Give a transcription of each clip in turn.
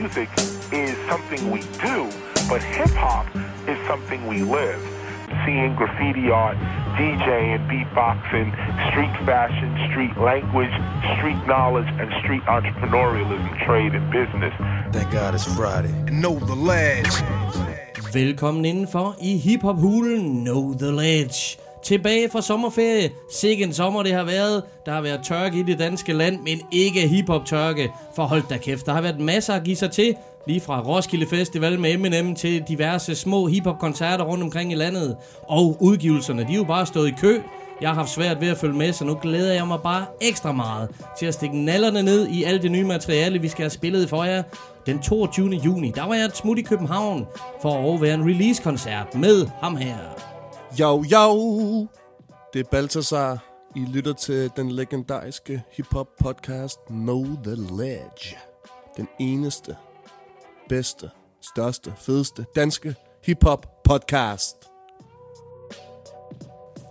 music is something we do, but hip hop is something we live. Seeing graffiti art, DJing, beatboxing, street fashion, street language, street knowledge, and street entrepreneurialism, trade, and business. Thank God it's Friday. Know the ledge. Velkommen indenfor i hiphop-hulen Know The Ledge. Tilbage fra sommerferie. Sikke en sommer det har været. Der har været tørke i det danske land, men ikke hiphop-tørke. For hold da kæft, der har været masser at give sig til. Lige fra Roskilde Festival med Eminem til diverse små hiphop-koncerter rundt omkring i landet. Og udgivelserne, de er jo bare stået i kø. Jeg har haft svært ved at følge med, så nu glæder jeg mig bare ekstra meget til at stikke nallerne ned i alt det nye materiale, vi skal have spillet for jer. Den 22. juni, der var jeg et smut i København for at overvære en release-koncert med ham her. Yo, yo! Det er Balthasar. I lytter til den legendariske hip-hop podcast Know The Ledge. Den eneste, bedste, største, fedeste danske hip-hop podcast.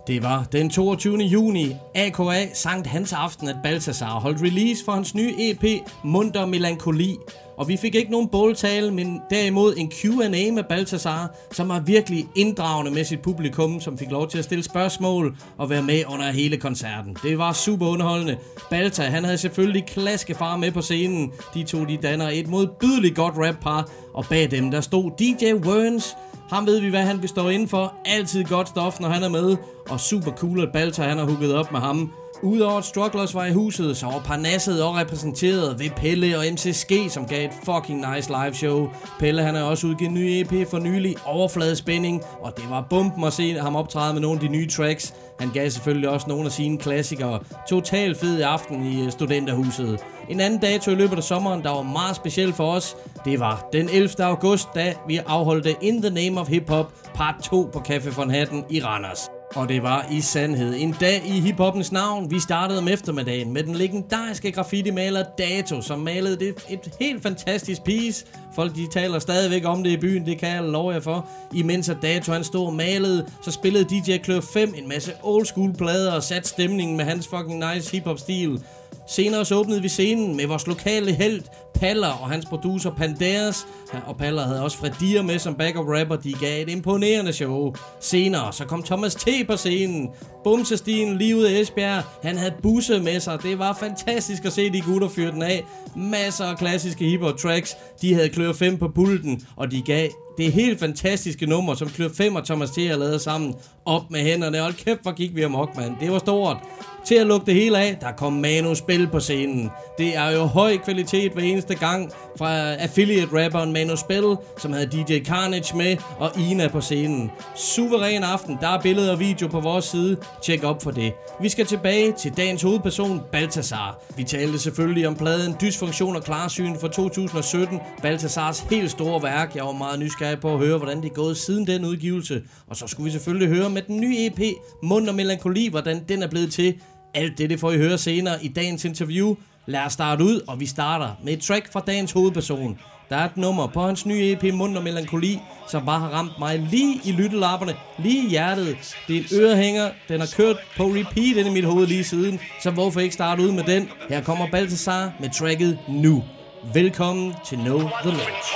Det var den 22. juni, AKA Sankt Hans Aften, at Balthasar holdt release for hans nye EP Munter Melankoli. Og vi fik ikke nogen båltale, men derimod en Q&A med Baltasar, som var virkelig inddragende med sit publikum, som fik lov til at stille spørgsmål og være med under hele koncerten. Det var super underholdende. Balta, han havde selvfølgelig klaskefar med på scenen. De to, de danner et modbydeligt godt rap-par, og bag dem, der stod DJ Werns, ham ved vi, hvad han består inden for. Altid godt stof, når han er med. Og super cool, at Balta han har hugget op med ham. Udover at Strugglers var i huset, så var Parnasset og repræsenteret ved Pelle og MCSG, som gav et fucking nice live show. Pelle han har også udgivet en ny EP for nylig, Overfladespænding, og det var bumpen at se ham optræde med nogle af de nye tracks. Han gav selvfølgelig også nogle af sine klassikere. Total fed aften i øh, studenterhuset. En anden dato i løbet af sommeren, der var meget speciel for os, det var den 11. august, da vi afholdte In the Name of Hip Hop part 2 på Café von Hatten i Randers. Og det var i sandhed en dag i hiphoppens navn. Vi startede om eftermiddagen med den legendariske graffiti-maler Dato, som malede det et helt fantastisk piece. Folk de taler stadigvæk om det i byen, det kan jeg love jer for. Imens at Dato han stod og malede, så spillede DJ Klør 5 en masse old school plader og satte stemningen med hans fucking nice hiphop stil. Senere så åbnede vi scenen med vores lokale held, Paller og hans producer Panderas. Og Paller havde også Fredier med som backup rapper. De gav et imponerende show. Senere så kom Thomas T på scenen. Bumsestien lige ud af Esbjerg. Han havde busse med sig. Det var fantastisk at se de gutter fyre den af. Masser af klassiske hiphop tracks. De havde klør 5 på pulten, og de gav det helt fantastiske nummer, som Klør 5 og Thomas T. har lavet sammen. Op med hænderne. Hold kæft, hvor gik vi amok, mand. Det var stort. Til at lukke det hele af, der kom Manu Spil på scenen. Det er jo høj kvalitet hver eneste gang fra affiliate-rapperen Manu Spil, som havde DJ Carnage med, og Ina på scenen. Suveræn aften, der er billeder og video på vores side. Tjek op for det. Vi skal tilbage til dagens hovedperson, Baltasar. Vi talte selvfølgelig om pladen Dysfunktion og Klarsyn fra 2017, Baltasars helt store værk. Jeg var meget nysgerrig på at høre, hvordan det er gået siden den udgivelse. Og så skulle vi selvfølgelig høre med den nye EP, Mund og Melankoli, hvordan den er blevet til. Alt det, det får I høre senere i dagens interview. Lad os starte ud, og vi starter med et track fra dagens hovedperson. Der er et nummer på hans nye EP, Mund og Melankoli, som bare har ramt mig lige i lyttelapperne, lige i hjertet. Det er en ørehænger, den har kørt på repeat inde i mit hoved lige siden, så hvorfor ikke starte ud med den? Her kommer Baltasar med tracket Nu. Velkommen til Know The Ledge.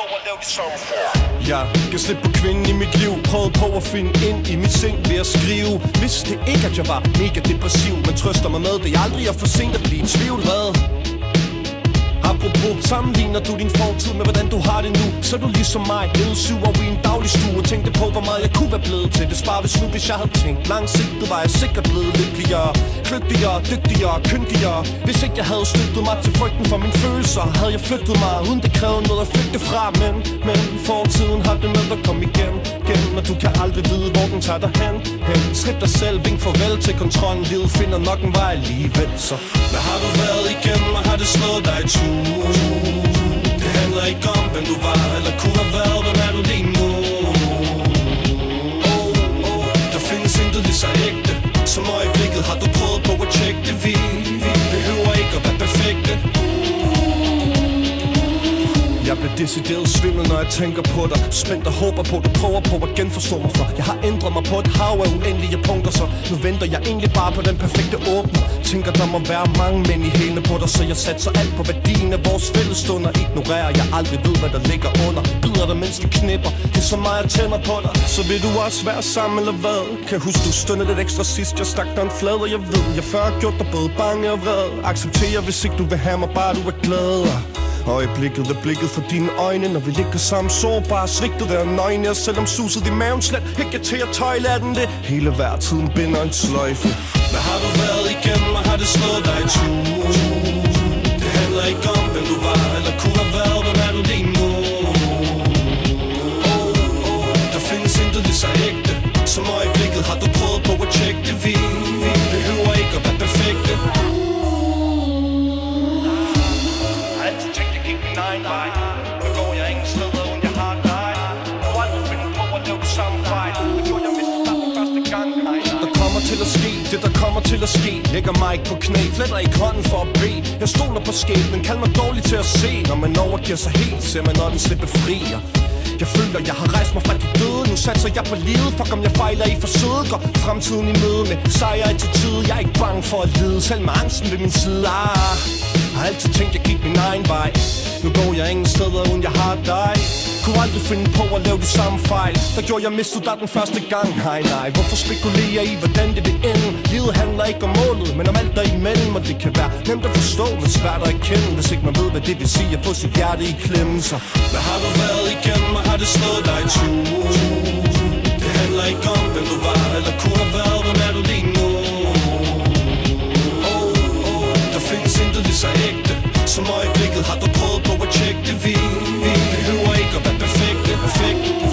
Jeg kan slippe på kvinden i mit liv Prøvede på at finde ind i mit sind ved at skrive Vidste ikke at jeg var mega depressiv Men trøster mig med det jeg aldrig er for sent at blive i tvivl Hvad? Apropos, sammenligner du din fortid med hvordan du har det nu Så er du ligesom mig, levede syv år i en daglig stue. Og tænkte på hvor meget jeg kunne være blevet til. Det sparer hvis nu, hvis jeg havde tænkt langsigtet Var jeg sikkert blevet lykkeligere Kløgtigere, dygtigere, kyndigere. Hvis ikke jeg havde støttet mig til frygten for mine følelser Havde jeg flyttet mig, uden det krævede noget at flygte fra. Men, men fortiden har det med at komme igen, igen. Og du kan aldrig vide, hvor den tager dig hen, hen. Slip dig selv, vink farvel til kontrollen. Livet finder nok en vej alligevel Så hvad har du været igennem, og har det slået dig i tur? Det handler ikke om, hvem du var eller kunne have været. Hvem er du lige nu? Oh, oh, der findes intet lige så ægte. Som øjeblikket har du prøvet på at tjekke det. Vi, behøver ikke at være perfekt Jeg bliver decideret svimmel, når jeg tænker på dig. Spændt og håber på, du prøver på at genforstå mig for Jeg har ændret mig på et hav af uendelige punkter Så nu venter jeg egentlig bare på den perfekte åbner. Tænker der må være mange mænd i hælene på dig Så jeg satser alt på værdien af vores fælles stunder. Ignorerer jeg aldrig ved, hvad der ligger under. Bider dig, mens vi knipper. Det er så meget, jeg tænder på dig. Så vil du også være sammen, eller hvad? Kan huske, du stønnede lidt ekstra sidst. Jeg stak dig en flad, og jeg ved. Jeg før har gjort dig både bange og vred. Accepterer, hvis ikke du vil have mig, bare du er glad. Øjeblikket er blikket for dine øjne. Når vi ligger sammen sårbare Svigtet er nøgne. Og selvom suset i maven slet Ikke til at tøjle er den det. Hele hver tiden binder en sløjfe. Hvad har du været igennem Og har det slået dig i tur? Det handler ikke om hvem du var Eller kunne have været. Hvem er du lige nu? Oh, oh, Der findes intet lige så ægte. Som øjeblikket har du prøvet på at tjekke det vi behøver ikke at være perfekte. Gik min Nu går jeg ingen steder, uden jeg har dig. Og aldrig finde på at lave det samme fejl Det gjorde jeg, hvis du startede første gang Der kommer til at ske, det der kommer til at ske. Lægger mig ikke på knæ, fletter ikke hånden for at bede. Jeg stoler på skæbnen, kald mig dårlig til at se. Når man overgiver sig helt, ser man når den slipper frier jeg føler, jeg har rejst mig fra de døde. Nu satser jeg på livet. Fuck om jeg fejler i forsøget. Går fremtiden i møde med sejr i til tid Jeg er ikke bange for at lide Selv med angsten ved min side. Ah, Har altid tænkt, jeg gik min egen vej. Nu går jeg ingen steder, uden jeg har dig. Kunne aldrig finde på at lave de samme fejl. Der gjorde jeg mistet dig den første gang. Nej, nej, hvorfor spekulere i, hvordan det vil ende? Livet handler ikke om målet, men om alt der imellem. Og det kan være nemt at forstå, men svært at erkende Hvis ikke man ved, hvad det vil sige at få sit hjerte i klemme. Så hvad har du været igennem, og har det slået dig i tur? Det handler ikke om, hvem du var, eller kunne have været. Hvem er du lige nu? Oh, oh, der findes intet lige så ægte som øjeblikket har du prøvet på at tjekke det Vi, vi behøver ikke at være perfekte, perfekte.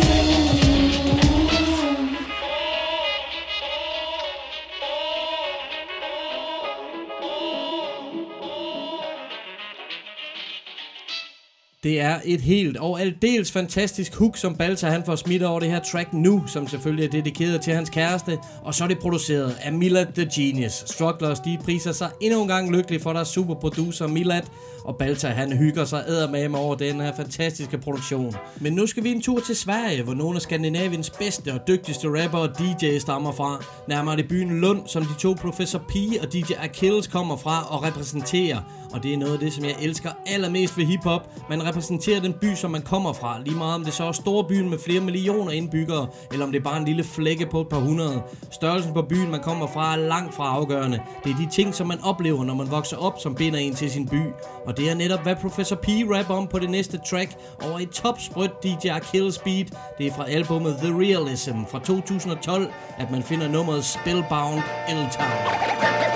Det er et helt og aldeles fantastisk hook, som Balta han får smidt over det her track nu, som selvfølgelig er dedikeret til hans kæreste. Og så er det produceret af Milad The Genius. Strugglers, de priser sig endnu en gang lykkelig for deres superproducer Milad. Og Balta han hygger sig eddermame over den her fantastiske produktion. Men nu skal vi en tur til Sverige, hvor nogle af Skandinaviens bedste og dygtigste rapper og DJ stammer fra. Nærmere det byen Lund, som de to Professor P og DJ Achilles kommer fra og repræsenterer. Og det er noget af det, som jeg elsker allermest ved hiphop. Man repræsenterer den by, som man kommer fra. Lige meget om det så er store byen med flere millioner indbyggere, eller om det er bare en lille flække på et par hundrede. Størrelsen på byen, man kommer fra, er langt fra afgørende. Det er de ting, som man oplever, når man vokser op, som binder en til sin by. Og det er netop, hvad Professor P rapper om på det næste track over et topsprødt DJ Kill Speed. Det er fra albumet The Realism fra 2012, at man finder nummeret Spellbound L-Town.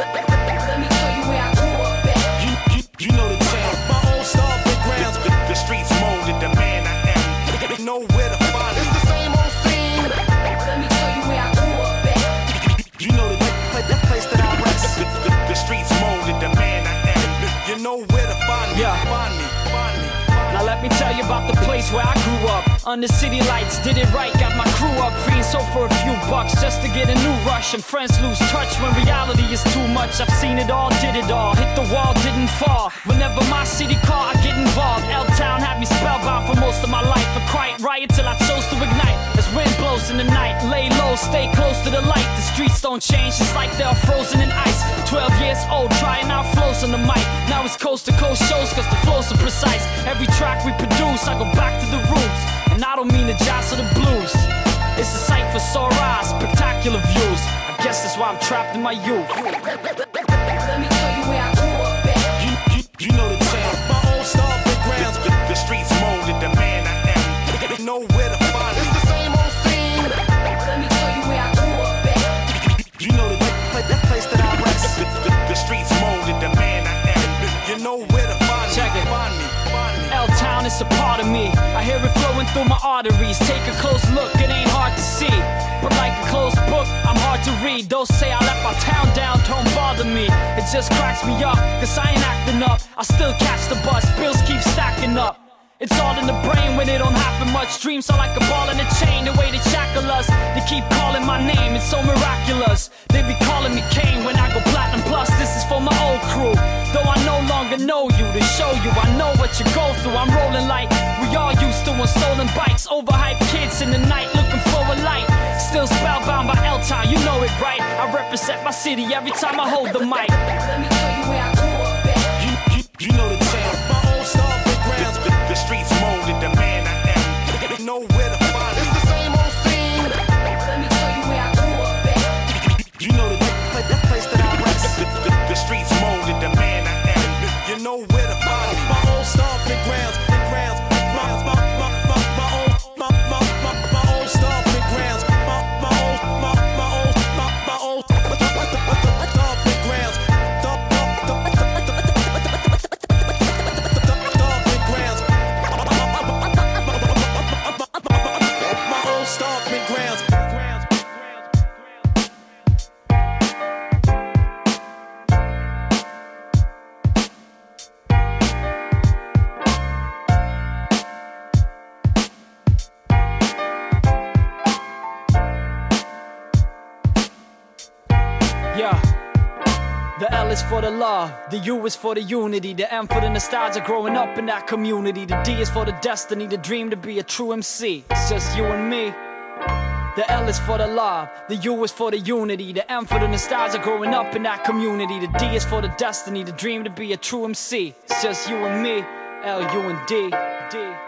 To find It's the same old scene. Let me show you where I grew up at. You know the, the place that I rest. The, the, the streets molded the man I am. You know where to find me. Yeah. Find me. Find me. Now let me tell you about the place where I grew up. Under city lights, did it right, got my crew up. Free sold for a few bucks just to get a new rush. And friends lose touch when reality is too much. I've seen it all, did it all. Hit the wall, didn't fall. Whenever my city call, I get involved. L Town had me spellbound for most of my life. A quiet riot till I chose to ignite. As wind blows in the night, lay low, stay close to the light. The streets don't change, it's like they're frozen in ice. 12 years old, trying out flows on the mic. Now it's coast to coast shows, cause the flows are precise. Every track we produce, I go back to the roots. And I don't mean the jazz or the blues. It's a sight for sore eyes, spectacular views. I guess that's why I'm trapped in my youth. Through my arteries. Take a close look, it ain't hard to see. But like a closed book, I'm hard to read. Those say I let my town down, don't bother me. It just cracks me up, cause I ain't acting up. I still catch the bus, bills keep stacking up. It's all in the brain when it don't happen much. Dreams are like a ball in a chain, the way they shackle us. They keep calling my name, it's so miraculous. They be calling me Kane when I go platinum plus. This is for my old crew. Though I no longer know you, to show you I know what you go through. I'm rolling like we all used to on stolen bikes, overhyped kids in the night looking for a light. Still spellbound by L Town, you know it right. I represent my city every time I hold the mic. Let me tell you where I grew up at. You, you, you know love, the U is for the unity, the M for the nostalgia growing up in that community, the D is for the destiny, the dream to be a true MC. It's just you and me. The L is for the love, the U is for the unity, the M for the nostalgia growing up in that community, the D is for the destiny, the dream to be a true MC. It's just you and me, L, U, and D. D, D, D,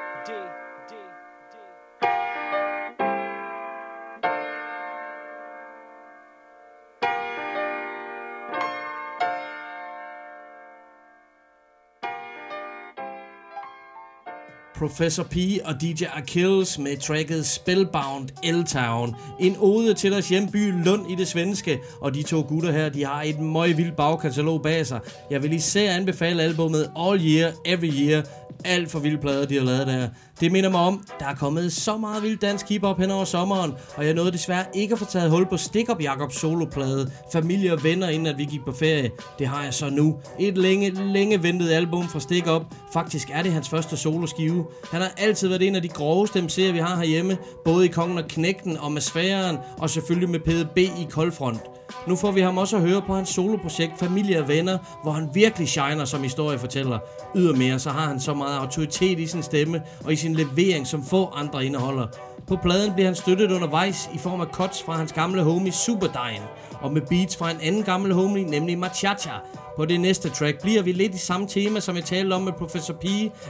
Professor P og DJ Achilles med tracket Spellbound L-Town. En ode til deres hjemby Lund i det svenske, og de to gutter her, de har et møg vildt bagkatalog bag sig. Jeg vil især anbefale albumet All Year, Every Year. Alt for vilde plader, de har lavet der. Det minder mig om, der er kommet så meget vild dansk hiphop hen over sommeren, og jeg nåede desværre ikke at få taget hul på Stick Up Jacobs soloplade, familie og venner, inden at vi gik på ferie. Det har jeg så nu. Et længe, længe ventet album fra Stick Up. Faktisk er det hans første soloskive. Han har altid været en af de groveste MC'er, vi har herhjemme, både i Kongen og Knægten og med Sfæren, og selvfølgelig med PDB i Koldfront. Nu får vi ham også at høre på hans soloprojekt Familie og Venner, hvor han virkelig shiner som historiefortæller. Ydermere så har han så meget autoritet i sin stemme og i sin levering, som få andre indeholder. På pladen bliver han støttet undervejs i form af cuts fra hans gamle homie Superdine, og med beats fra en anden gammel homie, nemlig Machacha. På det næste track bliver vi lidt i samme tema, som jeg talte om med Professor P,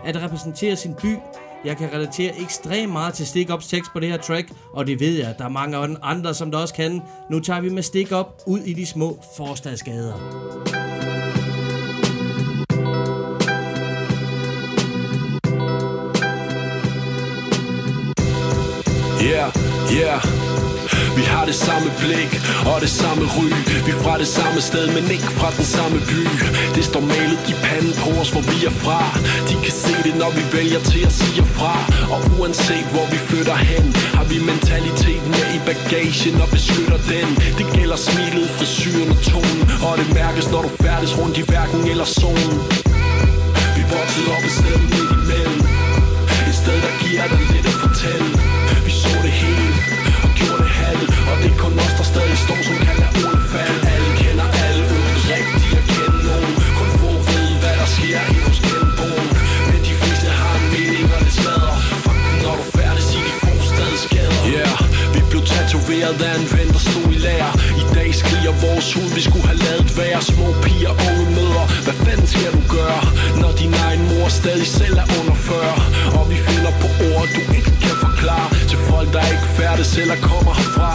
at repræsentere sin by, jeg kan relatere ekstremt meget til Stick Ups tekst på det her track, og det ved jeg, der er mange andre, som der også kan. Nu tager vi med Stick Up ud i de små forstadsgader. Yeah, yeah. Vi har det samme blik og det samme ry. Vi er fra det samme sted, men ikke fra den samme by. Det står malet i panden på os, hvor vi er fra. De kan se det, når vi vælger til at sige fra. Og uanset hvor vi flytter hen Har vi mentaliteten med i bagagen og beskytter den. Det gælder smilet, frisyren og tonen Og det mærkes, når du færdes rundt i hverken eller zonen. Vi voksede op et sted midt imellem. Et sted, der giver dig lidt at fortælle. Inspireret af en ven, der stod i lager. I dag skriger vores hud, vi skulle have lavet være Små piger, unge møder, hvad fanden skal du gøre? Når din egen mor stadig selv er under 40 Og vi finder på ord, du ikke kan forklare. Til folk, der ikke færdes eller kommer herfra.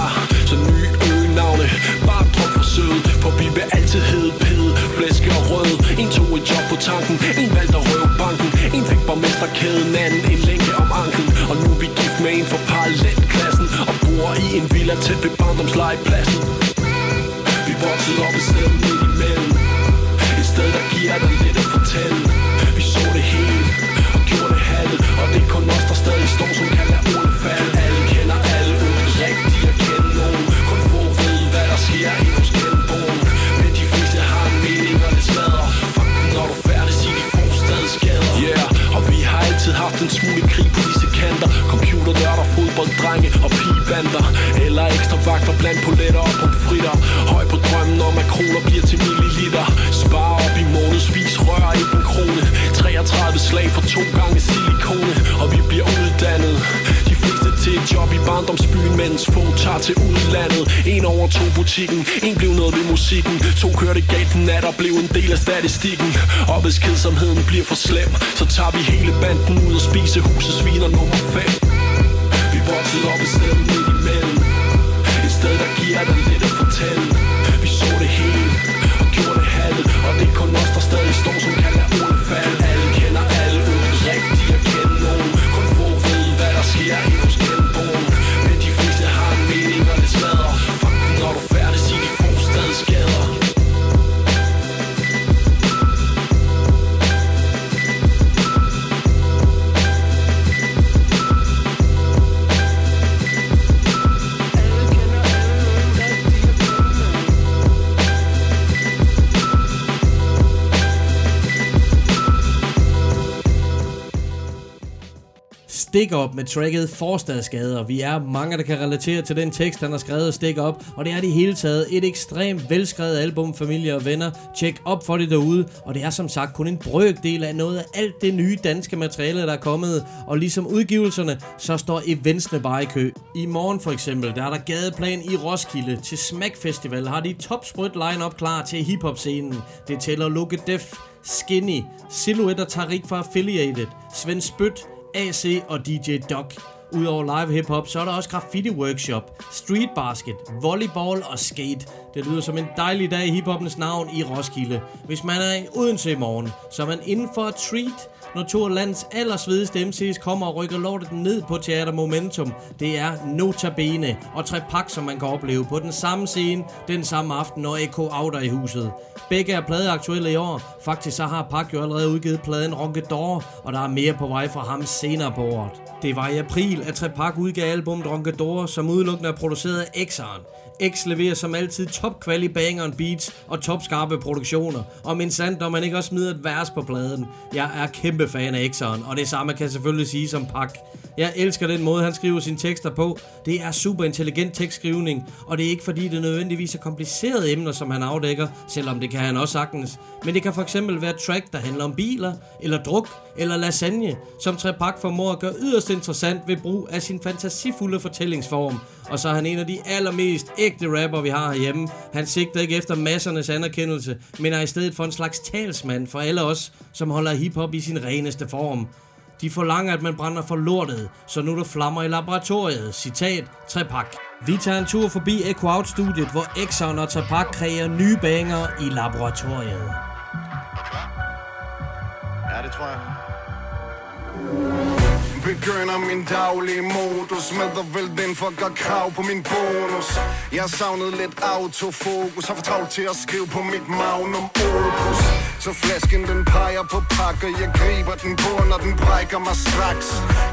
Så nye øgenavne, bare drop for sød For vi vil altid hedde pede, flæske og rød En tog et job på tanken, en valgte at røve banken. En fik borgmesterkæden, anden en lænke om anklen. Og nu er vi gift med en for parallelklassen en villa tæt ved barndomslegepladsen. Vi voksede op et sted midt imellem. Et sted, der giver dig lidt at fortælle. Vi så det hele og gjorde det halve Og det er kun os, der stadig står, som kan lade ordene falde Alle kender alle uden rigtig at kende nogen Kun få ved, hvad der sker i hos genboen. Men de fleste har en mening, og det smadrer Fuck når du færdig, sig de får stadig skader Yeah, og vi har altid haft en smule krig på disse kanter. Computernørder, fodbolddrenge og piger bander Eller ekstra vagter blandt poletter og pomfritter Høj på drømmen om at kroner bliver til milliliter. Spar op i månedsvis, rør ikke en krone. 33 slag for to gange silikone Og vi bliver uddannet. De sidste ti job i Barndomsbyen, mens få tager til udlandet. En over to butikken, en blev noget ved musikken. To kørte galt den nat og blev en del af statistikken. Og hvis kedsomheden bliver for slem Så tager vi hele banden ud og spiser husets viner nummer 5 Vi voksede op i stedet sted der giver dig lidt Stik op med tracket Forstadsgader. Vi er mange, der kan relatere til den tekst, han har skrevet Stik op, og det er det hele taget et ekstremt velskrevet album, familie og venner. Tjek op for det derude, og det er som sagt kun en brøkdel af noget af alt det nye danske materiale, der er kommet. Og ligesom udgivelserne, så står eventsene bare i kø. I morgen for eksempel, der er der gadeplan i Roskilde. Til Smack Festival har de topsprødt line-up klar til hiphop-scenen. Det tæller Luke Def, Skinny, Silhouette og Tarik fra Affiliated, Svend Spyt, AC og DJ Doc. Udover live hip-hop, så er der også graffiti workshop, street basket, volleyball og skate. Det lyder som en dejlig dag i hiphoppens navn i Roskilde. Hvis man er i Odense i morgen, så er man inden for et treat, når to af landets allersvedeste MC's kommer og rykker lortet ned på Teater Momentum. Det er Notabene og Trepak, som man kan opleve på den samme scene, den samme aften, når EK Outer i huset. Begge er pladeaktuelle i år. Faktisk så har Pak jo allerede udgivet pladen Ronkedor, og der er mere på vej fra ham senere på året. Det var i april, at Trepak udgav albumet Ronkedor, som udelukkende er produceret af X'eren. X leverer som altid top quali banger on beats og topskarpe produktioner. Og min sandt, når man ikke også smider et vers på pladen. Jeg er kæmpe fan af X'eren, og det samme kan selvfølgelig sige som Pak. Jeg elsker den måde, han skriver sine tekster på. Det er super intelligent tekstskrivning, og det er ikke fordi, det nødvendigvis er komplicerede emner, som han afdækker, selvom det kan han også sagtens. Men det kan for eksempel være track, der handler om biler, eller druk, eller lasagne, som Trepak formår at gøre yderst interessant ved brug af sin fantasifulde fortællingsform. Og så er han en af de allermest ægte rapper, vi har herhjemme. Han sigter ikke efter massernes anerkendelse, men er i stedet for en slags talsmand for alle os, som holder hiphop i sin reneste form. De forlanger, at man brænder for lortet, så nu der flammer i laboratoriet. Citat, Trepak. Vi tager en tur forbi Echo Out Studiet, hvor Exxon og Trepak kræver nye banger i laboratoriet. Ja, det tror jeg. Begynder min daglige modus Med at vælte den for at krav på min bonus Jeg savnede lidt autofokus Har for travlt til at skrive på mit magnum opus så flasken den peger på pakker Jeg griber den på, når den brækker mig straks.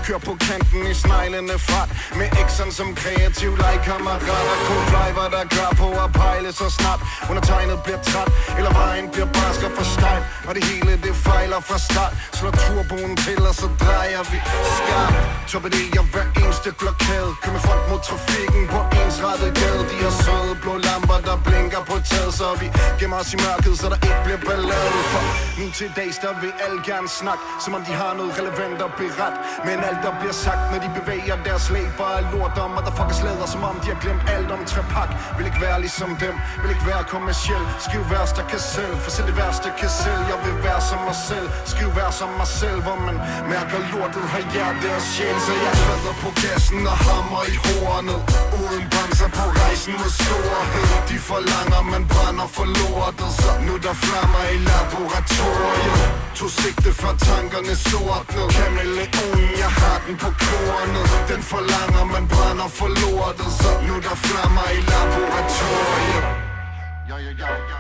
Kør på kanten i sneglende fart. Med X'en som kreativ legekammerater Kun driver der gør på at pejle så snart. Undertegnet bliver træt Eller vejen bliver barsk og for stejl. Og det hele det fejler fra start. Slår turboen til og så drejer vi skarpt. Torpederer hver eneste blokade. Kører med front mod trafikken på ensrettet gade. De har søde blå lamper der blinker på taget Så vi gemmer os i mørket så der ikke bliver ballade. For. Nu til dags der vil alle gerne snakke Som om de har noget relevant at beret Men alt der bliver sagt når de bevæger deres læber er lort om Og der fucker slæder som om de har glemt alt om trepak Vil ikke være ligesom dem, vil ikke være kommersiel Skriv vers der kan selv, for selv det værste kan selv Jeg vil være som mig selv, skriv vers som mig selv Hvor man mærker lortet, har hjerte og sjæl. Så jeg træder på gassen og hammer i hornet. Uden bremser på rejsen mod storhed. De forlanger, man brænder for lortet. Så nu der flammer i laboratorium. To sigte før tankerne sortne Kameleon, jeg har den på kornet. Den forlanger, man brænder for lortet. Så nu der flammer i laboratorium. Ja, ja, ja, ja,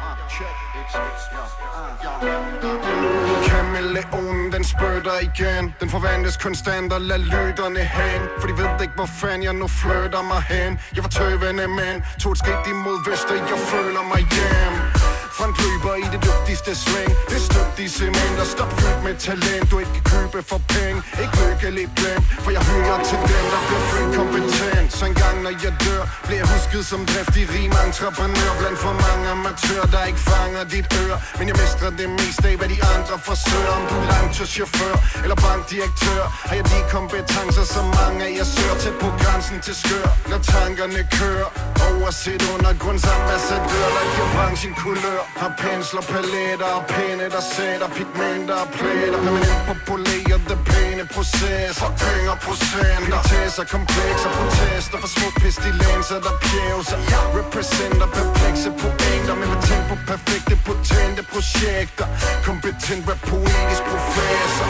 Kameleonen, den spurter igen. Den forvandles konstant og lad lytterne hen. For de ved ikke, hvor fanden jeg nu flytter mig hen. Jeg var tøvende, mand. Tog et skridt imod vest, og jeg føler mig hjem. Frontløber i det dygtigste det sving. Det er støbt i cement og stop fyldt med talent. Du ikke kan købe for penge. Ikke lykke lidt glemt For jeg hører til dem, der bliver født. Kompetent når jeg dør Bliver husket som driftig rim entreprenør Blandt for mange amatører, der ikke fanger dit øre. Men jeg mestrer det meste af, hvad de andre forsøger. Om du er langturschauffør eller bankdirektør Har jeg de kompetencer, som mange af jer søger. Tæt på grænsen til skør, når tankerne kører. Overset undergrundsambassadør, der giver branchen kulør? Har pensler, paletter og pæne, der sætter Pigmenter og pletter. Permanent populerede pæne processer Penge og procenter Petitesser, komplekser, protester For små pestilenser, der pjævser. Representer perplekse pointer Men patent på perfekte, potente projekter. Kompetent rap, poetisk professor.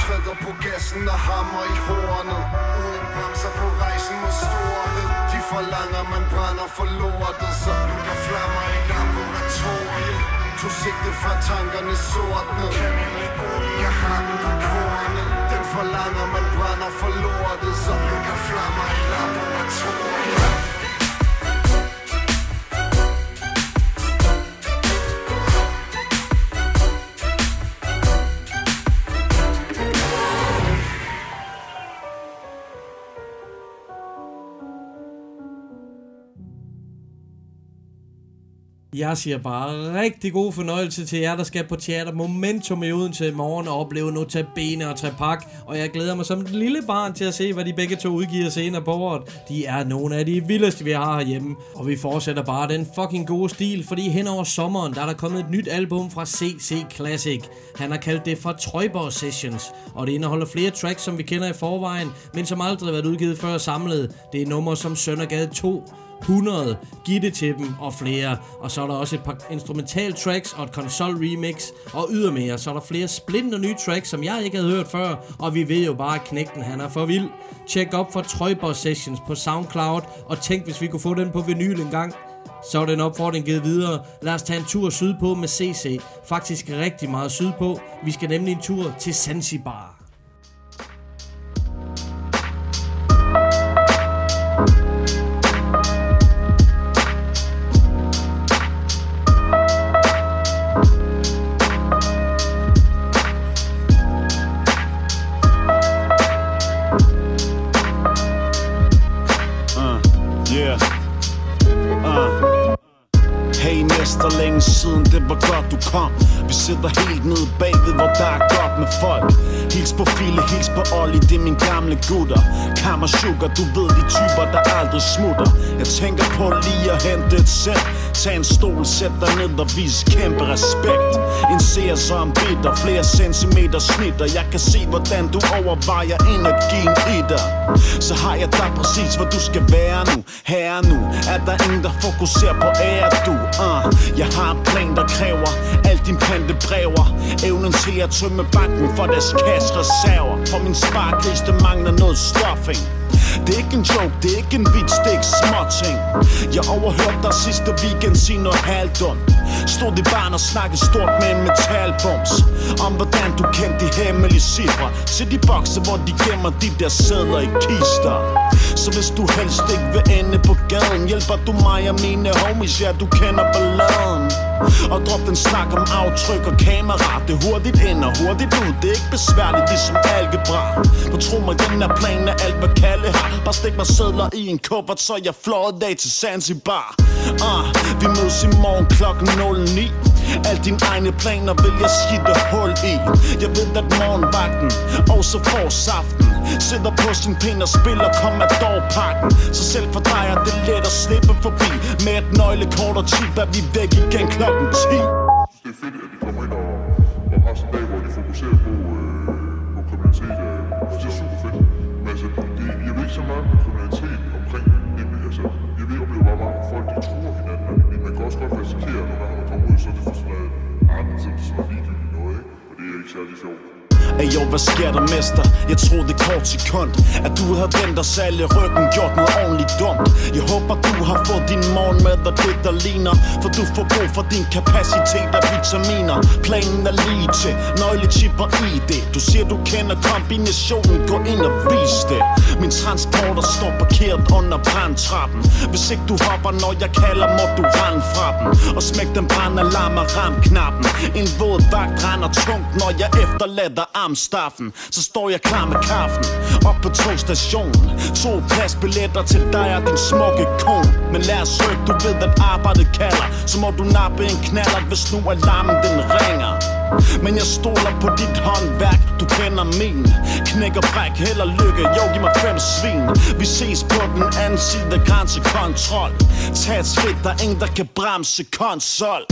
Træder på gassen og hammer i hornet. Uden bremser på rejsen mod storhed. De forlanger, man brænder for lortet Så nu der flammer i gang Tog sigte fra tankerne sortne Jeg har den på kornet. Den forlanger, man brænder for lortet Så der flammer i laboratoriet. Jeg siger bare rigtig god fornøjelse til jer, der skal på Teater Momentum i Odense i morgen og opleve Notabene og Trepak. Og jeg glæder mig som et lille barn til at se, hvad de begge to udgiver senere på året. De er nogle af de vildeste, vi har herhjemme. Og vi fortsætter bare den fucking gode stil, fordi hen over sommeren, der er der kommet et nyt album fra CC Classic. Han har kaldt det for Trøjborg Sessions, og det indeholder flere tracks, som vi kender i forvejen, men som aldrig har været udgivet før samlet. Det er numre som Søndergade 2, 100, Giv det til dem og flere. Og så er der også et par instrumental tracks og et console remix. Og ydermere, så er der flere splinter nye tracks, som jeg ikke havde hørt før. Og vi ved jo bare, at knægten han er for vild. Tjek op for Trøjborg Sessions på Soundcloud. Og tænk, hvis vi kunne få den på vinyl en gang. Så er den opfordring givet videre. Lad os tage en tur sydpå med CC. Faktisk rigtig meget sydpå. Vi skal nemlig en tur til Zanzibar. Kom. Vi sidder helt nede bagved, hvor der er godt med folk. Hils på Fille, hils på Olli, det er min gamle gutter. Kammer Sugar, du ved de typer, der aldrig smutter. Jeg tænker på lige at hente et sæt. Tag en stol, sæt dig ned og vis kæmpe respekt. En ser som bitter, flere centimeter snitter. Jeg kan se, hvordan du overvejer energien i dig. Så har jeg dig præcis, hvor du skal være nu. Her nu, er der ingen, der fokuserer på ære, du? Uh. Jeg har en plan, der kræver alt din pante brever Evnen til at tømme banken for deres kassereserver For min sparkris, mangler noget stuffing det er ikke en joke, det er ikke en vits, det er ikke småting Jeg overhørte dig sidste weekend sige noget halvdumt Stod i barn og snakkede stort med en metalbums Om hvordan du kendte de hemmelige cifre. Se de bokse, hvor de gemmer de der sædler i kister. Så hvis du helst ikke vil ende på gaden Hjælper du mig og mine homies, ja du kender balladen. Og drop den snak om aftryk og kamera. Det hurtigt ind og hurtigt ud. Det er ikke besværligt, det er som algebra. Du tror mig, den her plan er alt, hvad Kalle har. Bare stik mig sædler i en kuffert, så jeg flår dag til Zanzibar. Uh, Vi mødes i morgen klokken 09 Alle dine egne planer vil jeg skitte hul i. Jeg ved, at morgenvagten også får saften. Sidder på sin pind og spiller Commodore-pakken. Så selv for dig er det let at slippe forbi Med et nøglekort og chip er vi væk igen klokken klokken 10 Jeg synes, det er fedt, at de kommer ind og, og har sådan en dag, hvor de fokuserer på, øh, på kriminalitet. Øh, det er super fedt. Men altså, det, jeg ved ikke så meget om kriminalitet omkring det. Altså, jeg ved, oplever bare mange folk, de tror hinanden. Og man kan også godt risikere, når man kommer ud, så er det for sådan noget, ah, så er det sådan noget ligegyldigt noget, ikke? Og det er ikke særlig sjovt. Hey jo, hvad sker der mester? Jeg troede kort sekund At du havde vendt os alle ryggen Gjort noget ordentligt dumt Jeg håber du har fået din morgenmad og det der ligner. For du får brug for din kapacitet af vitaminer. Planen er lige til Nøglechip og ID Du siger du kender kombinationen. Gå ind og vis det. Min transporter står parkeret under brandtrappen. Hvis ikke du hopper når jeg kalder Må du rende fra dem Og smæk den brandalarm og ram knappen. En våd vagt render tungt Når jeg efterlader armstaffen Så står jeg klar med kaffen. Op på togstationen To pladsbilletter til dig og din smukke kone. Men lad os rykke, du ved at arbejdet kalder. Så må du nappe en knaller Hvis nu alarmen den ringer. Men jeg stoler på dit håndværk, du kender min Knæk og bræk, held og lykke, jo giv mig fem svin. Vi ses på den anden side af grænsekontrol. Tag et skridt, der er ingen der kan bremse konsol.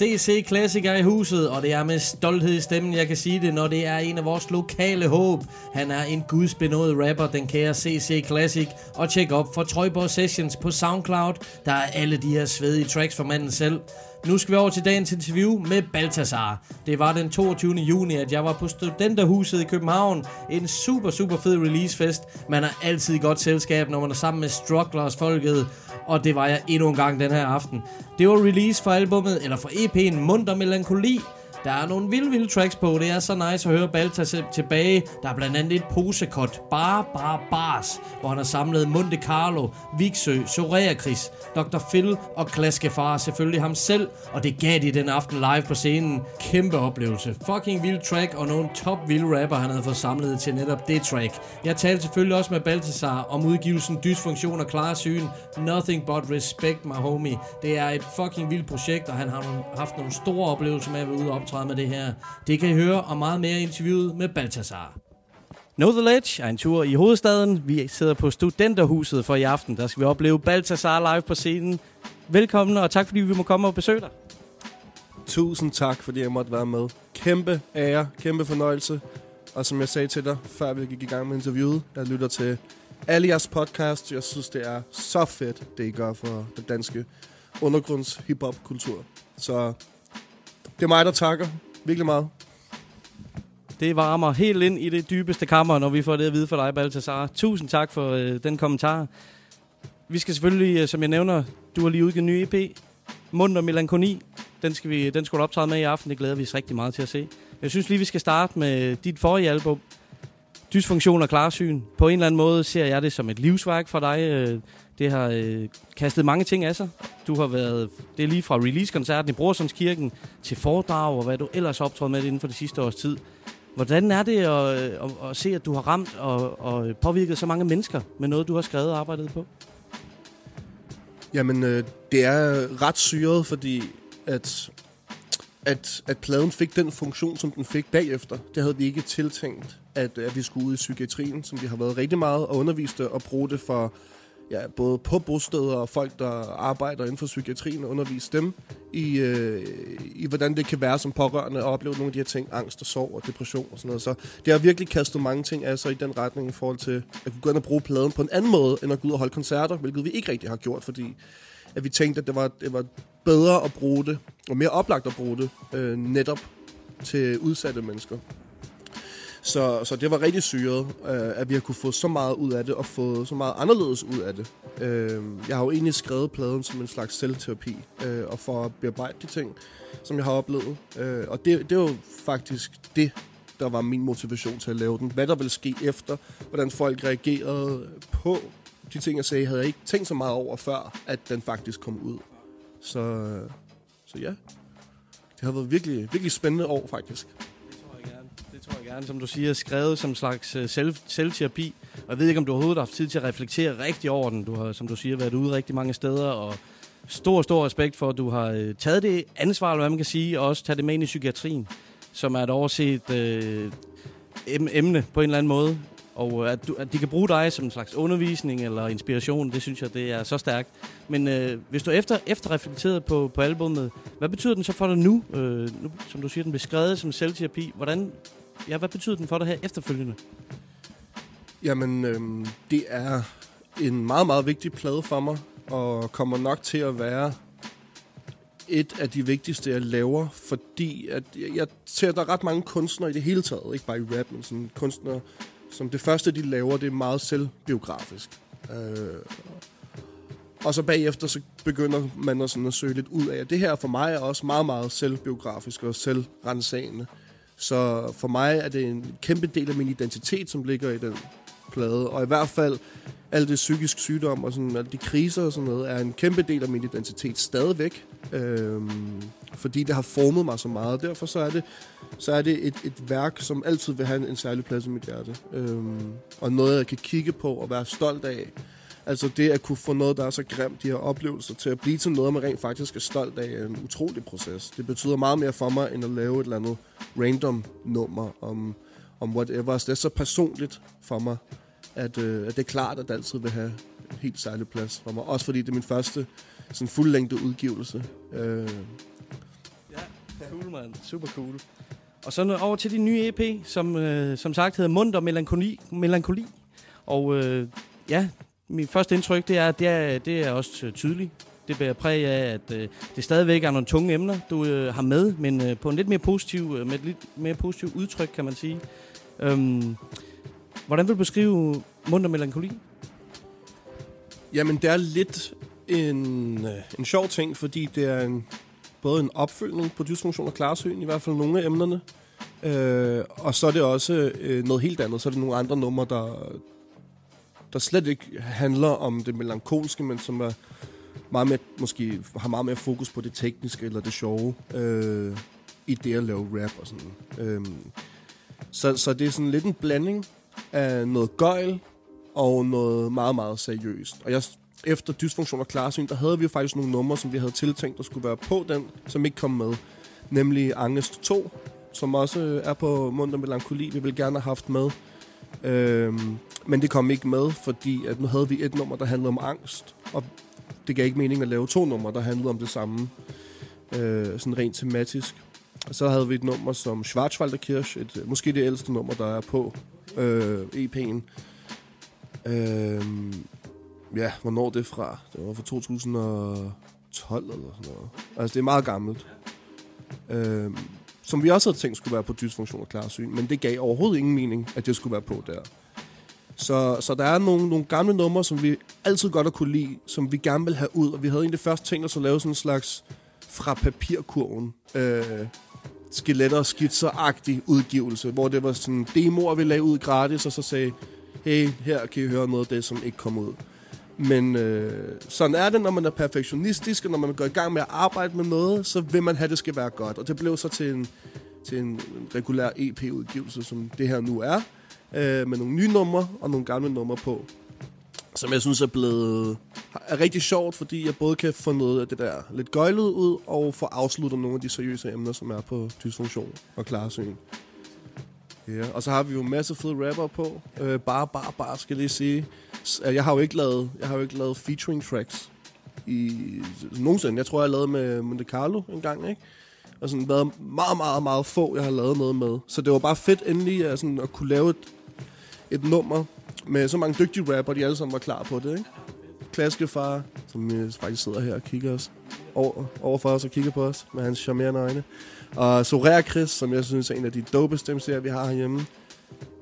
CC Classic er i huset, og det er med stolthed i stemmen, jeg kan sige det, når det er en af vores lokale håb. Han er en gudsbenået rapper, den kære CC Classic, og tjek op for Trøjborg Sessions på Soundcloud. Der er alle de her svedige tracks for manden selv. Nu skal vi over til dagens interview med Baltasar. Det var den 22. juni, at jeg var på Studenterhuset i København. En super, super fed releasefest. Man er altid i godt selskab, når man er sammen med strugglers folket. Og det var jeg endnu en gang den her aften. Det var release for albummet, eller for EP'en Munter Melankoli. Der er nogle vilde, vilde tracks på. Det er så nice at høre Balta tilbage. Der er blandt andet et posekot, Bare, Bar bars, hvor han har samlet Monte Carlo, Vigsø, Soraya Chris, Dr. Phil og Klaskefar, selvfølgelig ham selv. Og det gav de den aften live på scenen. Kæmpe oplevelse. Fucking vild track og nogle top vilde rapper, han havde fået samlet til netop det track. Jeg talte selvfølgelig også med Baltasar om udgivelsen Dysfunktion og Klarsyn. Nothing but respect, my homie. Det er et fucking vildt projekt, og han har haft nogle store oplevelser med at være ude og optræde med det her. Det kan I høre og meget mere i interviewet med Baltasar. Know the Ledge er en tur i hovedstaden. Vi sidder på Studenterhuset for i aften. Der skal vi opleve Baltasar live på scenen. Velkommen, og tak fordi vi må komme og besøge dig. Tusind tak, fordi jeg måtte være med. Kæmpe ære, kæmpe fornøjelse. Og som jeg sagde til dig, før vi gik i gang med interviewet, jeg lytter til alle jeres podcast. Jeg synes, det er så fedt, det I gør for den danske undergrunds hip-hop kultur. Så det er mig, der takker virkelig meget. Det varmer helt ind i det dybeste kammer, når vi får det at vide fra dig, Baltasar. Tusind tak for øh, den kommentar. Vi skal selvfølgelig, øh, som jeg nævner, du har lige udgivet en ny EP, Munter Melankoni. Den skal, vi, den skal du optræde med i aften. Det glæder vi os rigtig meget til at se. Jeg synes lige, vi skal starte med dit forrige album, Dysfunktion og Klarsyn. På en eller anden måde ser jeg det som et livsværk for dig. Øh, det har øh, kastet mange ting af sig. Du har været, det er lige fra release-koncerten i Brorsundskirken til foredrag og hvad du ellers har optrådt med inden for det sidste års tid. Hvordan er det at, øh, at, at se, at du har ramt og, og påvirket så mange mennesker med noget, du har skrevet og arbejdet på? Jamen, øh, det er ret syret, fordi at, at, at pladen fik den funktion, som den fik bagefter. Det havde vi ikke tiltænkt, at, at vi skulle ud i psykiatrien, som vi har været rigtig meget og undervist og bruge det for ja, både på bosteder og folk, der arbejder inden for psykiatrien, og undervise dem i, øh, i, hvordan det kan være som pårørende at opleve nogle af de her ting, angst og sorg og depression og sådan noget. Så det har virkelig kastet mange ting af sig i den retning i forhold til at kunne gå ind og bruge pladen på en anden måde, end at gå ud og holde koncerter, hvilket vi ikke rigtig har gjort, fordi at vi tænkte, at det var, det var bedre at bruge det, og mere oplagt at bruge det, øh, netop til udsatte mennesker. Så, så det var rigtig syret, øh, at vi har kunne få så meget ud af det, og få så meget anderledes ud af det. Øh, jeg har jo egentlig skrevet pladen som en slags selvterapi, øh, og for at bearbejde de ting, som jeg har oplevet. Øh, og det, det var faktisk det, der var min motivation til at lave den. Hvad der ville ske efter, hvordan folk reagerede på de ting, jeg sagde, havde jeg ikke tænkt så meget over før, at den faktisk kom ud. Så, øh, så ja, det har været virkelig, virkelig spændende år, faktisk. Tror jeg gerne, som du siger, skrevet som en slags øh, selv, selvterapi. Og jeg ved ikke, om du overhovedet har haft tid til at reflektere rigtig over den. Du har, som du siger, været ude rigtig mange steder, og stor, stor respekt for, at du har øh, taget det ansvar, eller hvad man kan sige, og også taget det med ind i psykiatrien, som er et overset øh, emne på en eller anden måde. Og øh, at, du, at de kan bruge dig som en slags undervisning eller inspiration, det synes jeg, det er så stærkt. Men øh, hvis du efter, efter reflekteret på, på albummet, hvad betyder den så for dig nu? Øh, nu? Som du siger, den blev skrevet som selvterapi. Hvordan ja, hvad betyder den for dig her efterfølgende? Jamen, øhm, det er en meget, meget vigtig plade for mig, og kommer nok til at være et af de vigtigste, jeg laver, fordi at jeg, jeg ser, at der er ret mange kunstnere i det hele taget, ikke bare i rap, men sådan kunstnere, som det første, de laver, det er meget selvbiografisk. Øh, og så bagefter, så begynder man at, sådan at søge lidt ud af, at det her for mig er også meget, meget selvbiografisk og selvrensagende. Så for mig er det en kæmpe del af min identitet, som ligger i den plade. Og i hvert fald alt det psykisk sygdom og sådan, alle de kriser og sådan noget, er en kæmpe del af min identitet stadigvæk. Øhm, fordi det har formet mig så meget. Derfor så er det, så er det et, et værk, som altid vil have en, en særlig plads i mit hjerte. Øhm, og noget, jeg kan kigge på og være stolt af. Altså det at kunne få noget, der er så grimt, de her oplevelser, til at blive til noget, man rent faktisk er stolt af, er en utrolig proces. Det betyder meget mere for mig, end at lave et eller andet random nummer om, om whatever. Så det er så personligt for mig, at, øh, at det er klart, at det altid vil have en helt særlig plads for mig. Også fordi det er min første sådan fuldlængde udgivelse. Øh, Ja, Cool, man. Super cool. Og så over til din nye EP, som øh, som sagt hedder Munter Melankoli. Melankoli. Og øh, ja, mit første indtryk, det er, at det er, det er også øh, tydeligt. Det bærer præg af, at øh, det stadigvæk er nogle tunge emner, du øh, har med, men øh, på en lidt mere positiv, øh, med et lidt mere positivt udtryk, kan man sige. Øhm, hvordan vil du beskrive Munter Melankoli? Jamen, det er lidt en, øh, en sjov ting, fordi det er en, både en opfølgning på dysfunktion og klarsyn, i hvert fald nogle af emnerne. Øh, og så er det også øh, noget helt andet. Så er det nogle andre numre, der, der slet ikke handler om det melankolske, men som er meget mere, måske har meget mere fokus på det tekniske eller det sjove øh, i det at lave rap og sådan. Øh, så, så det er sådan lidt en blanding af noget gøjl og noget meget, meget seriøst. Og jeg, efter dysfunktion og klarsyn, der havde vi jo faktisk nogle numre, som vi havde tiltænkt, der skulle være på den, som ikke kom med. Nemlig Angest 2, som også er på Munter Melankoli, vi ville gerne have haft med. Øhm, men det kom ikke med, fordi at nu havde vi et nummer, der handlede om angst, og det gav ikke mening at lave to numre, der handlede om det samme, øh, sådan rent tematisk. Og så havde vi et nummer som Schwarzwalderkirch, et, øh, måske det ældste nummer, der er på øh, EP'en. Øh, ja, hvornår er det fra? Det var fra 2012 eller sådan noget. Altså, det er meget gammelt. Øh, som vi også havde tænkt skulle være på dysfunktion og klarsyn, men det gav overhovedet ingen mening, at det skulle være på der. Så, så der er nogle, nogle gamle numre, som vi altid godt har kunne lide, som vi gerne vil have ud, og vi havde egentlig først tænkt os at lave sådan en slags fra papirkurven øh, skeletter og skitser-agtig udgivelse, hvor det var sådan demoer, vi lagde ud gratis, og så sagde, hey, her kan I høre noget af det, som ikke kom ud. Men øh, sådan er det, når man er perfektionistisk, og når man går i gang med at arbejde med noget, så vil man have, at det skal være godt. Og det blev så til en, til en regulær EP-udgivelse, som det her nu er, øh, med nogle nye numre og nogle gamle numre på. Som jeg synes er blevet er rigtig sjovt, fordi jeg både kan få noget af det der lidt gøjlet ud, og få afsluttet nogle af de seriøse emner, som er på dysfunktion og klarsyn. Ja, og så har vi jo en masse fede rapper på. Øh, bare, bare, bare, skal jeg lige sige. Øh, jeg har jo ikke lavet, jeg har jo ikke lavet featuring tracks i nogensinde. Jeg tror, jeg har lavet med Monte Carlo en gang, ikke? Og sådan været meget, meget, meget få, jeg har lavet noget med. Så det var bare fedt endelig at, sådan, at kunne lave et, et nummer med så mange dygtige rapper, de alle sammen var klar på det, ikke? Klaskefar, som øh, faktisk sidder her og kigger os over, over for os og kigger på os med hans charmerende øjne. Og Soraya Chris, som jeg synes er en af de dopeste MC'er, vi har herhjemme.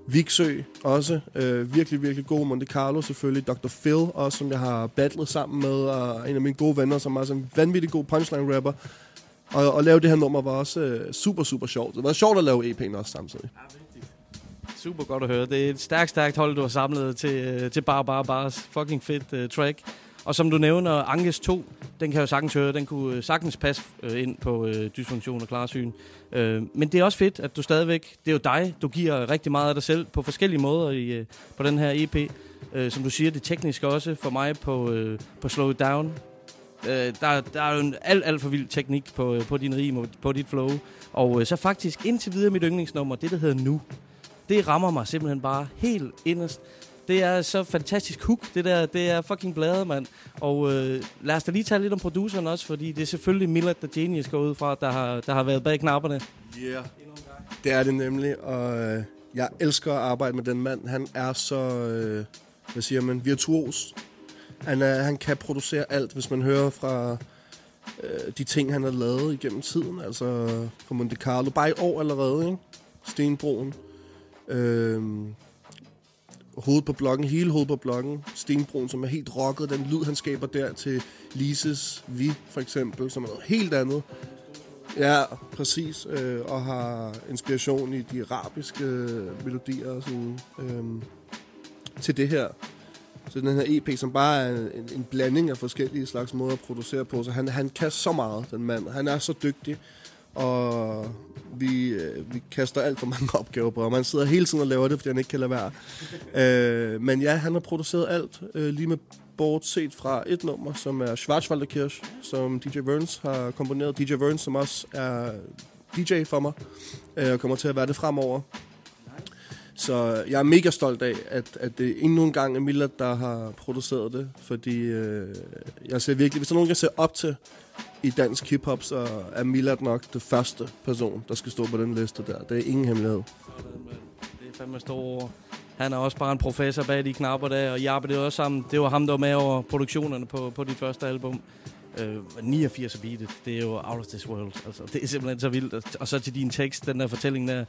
Viksø også. Øh, virkelig, virkelig god. Monte Carlo selvfølgelig. Dr. Phil også, som jeg har battlet sammen med. Og en af mine gode venner, som er sådan en vanvittig god punchline-rapper. Og at lave det her nummer var også øh, super, super sjovt. Det var sjovt at lave EP'en også samtidig. Super godt at høre. Det er et stærkt, stærkt hold, du har samlet til, øh, til Bar Bar Bars. Fucking fedt uh, track. Og som du nævner, Ankes 2, den kan jeg jo sagtens høre. Den kunne øh, sagtens passe ind på øh, dysfunktion og klarsyn. Øh, men det er også fedt, at du stadigvæk... Det er jo dig, du giver rigtig meget af dig selv på forskellige måder i, øh, på den her EP. Øh, som du siger, det tekniske også for mig på, øh, på Slow It Down. Øh, der, der er jo en alt, alt for vild teknik på, på din rim og på dit flow. Og øh, så faktisk indtil videre mit yndlingsnummer, det der hedder Nu. Det rammer mig simpelthen bare helt inderst. Det er så fantastisk hook, det der. Det er fucking bladet, mand. Og øh, lad os da lige tale lidt om produceren også, fordi det er selvfølgelig Millard the Genius går ud fra, der har, der har været bag knapperne. Yeah. Det er det nemlig, og øh, jeg elsker at arbejde med den mand. Han er så, øh, hvad siger man, virtuos. Han, er, han kan producere alt, hvis man hører fra øh, de ting, han har lavet igennem tiden. Altså fra Monte Carlo. Bare i år allerede, ikke? Stenbroen. Øh, Hoved på blokken, hele hoved på blokken. Stenbroen, som er helt rocket. Den lyd, han skaber der til Lises Vi, for eksempel, som er noget helt andet. Ja, præcis. Øh, og har inspiration i de arabiske øh, melodier og sådan, øh, til det her. Så den her EP, som bare er en, en blanding af forskellige slags måder at producere på. Så han, han kan så meget, den mand. Han er så dygtig. Og vi, øh, vi kaster alt for mange opgaver på ham. Han sidder hele tiden og laver det, fordi han ikke kan lade være. øh, men ja, han har produceret alt, øh, lige med bortset fra et nummer, som er Schwarzwalderkirch, som DJ Verns har komponeret. DJ Verns, som også er DJ for mig, øh, og kommer til at være det fremover. Så jeg er mega stolt af, at, at det endnu en gang er Millard, der har produceret det, fordi øh, jeg ser virkelig, hvis der er nogen, jeg ser op til i dansk hiphop, så er Milad nok det første person, der skal stå på den liste der. Det er ingen hemmelighed. Det er fandme store ord. Han er også bare en professor bag de knapper der, og I arbejdede også sammen. Det var ham, der var med over produktionerne på, på dit første album. Øh, 89 beatet, det er jo out of this world. Altså, det er simpelthen så vildt. Og så til din tekst, den der fortælling der.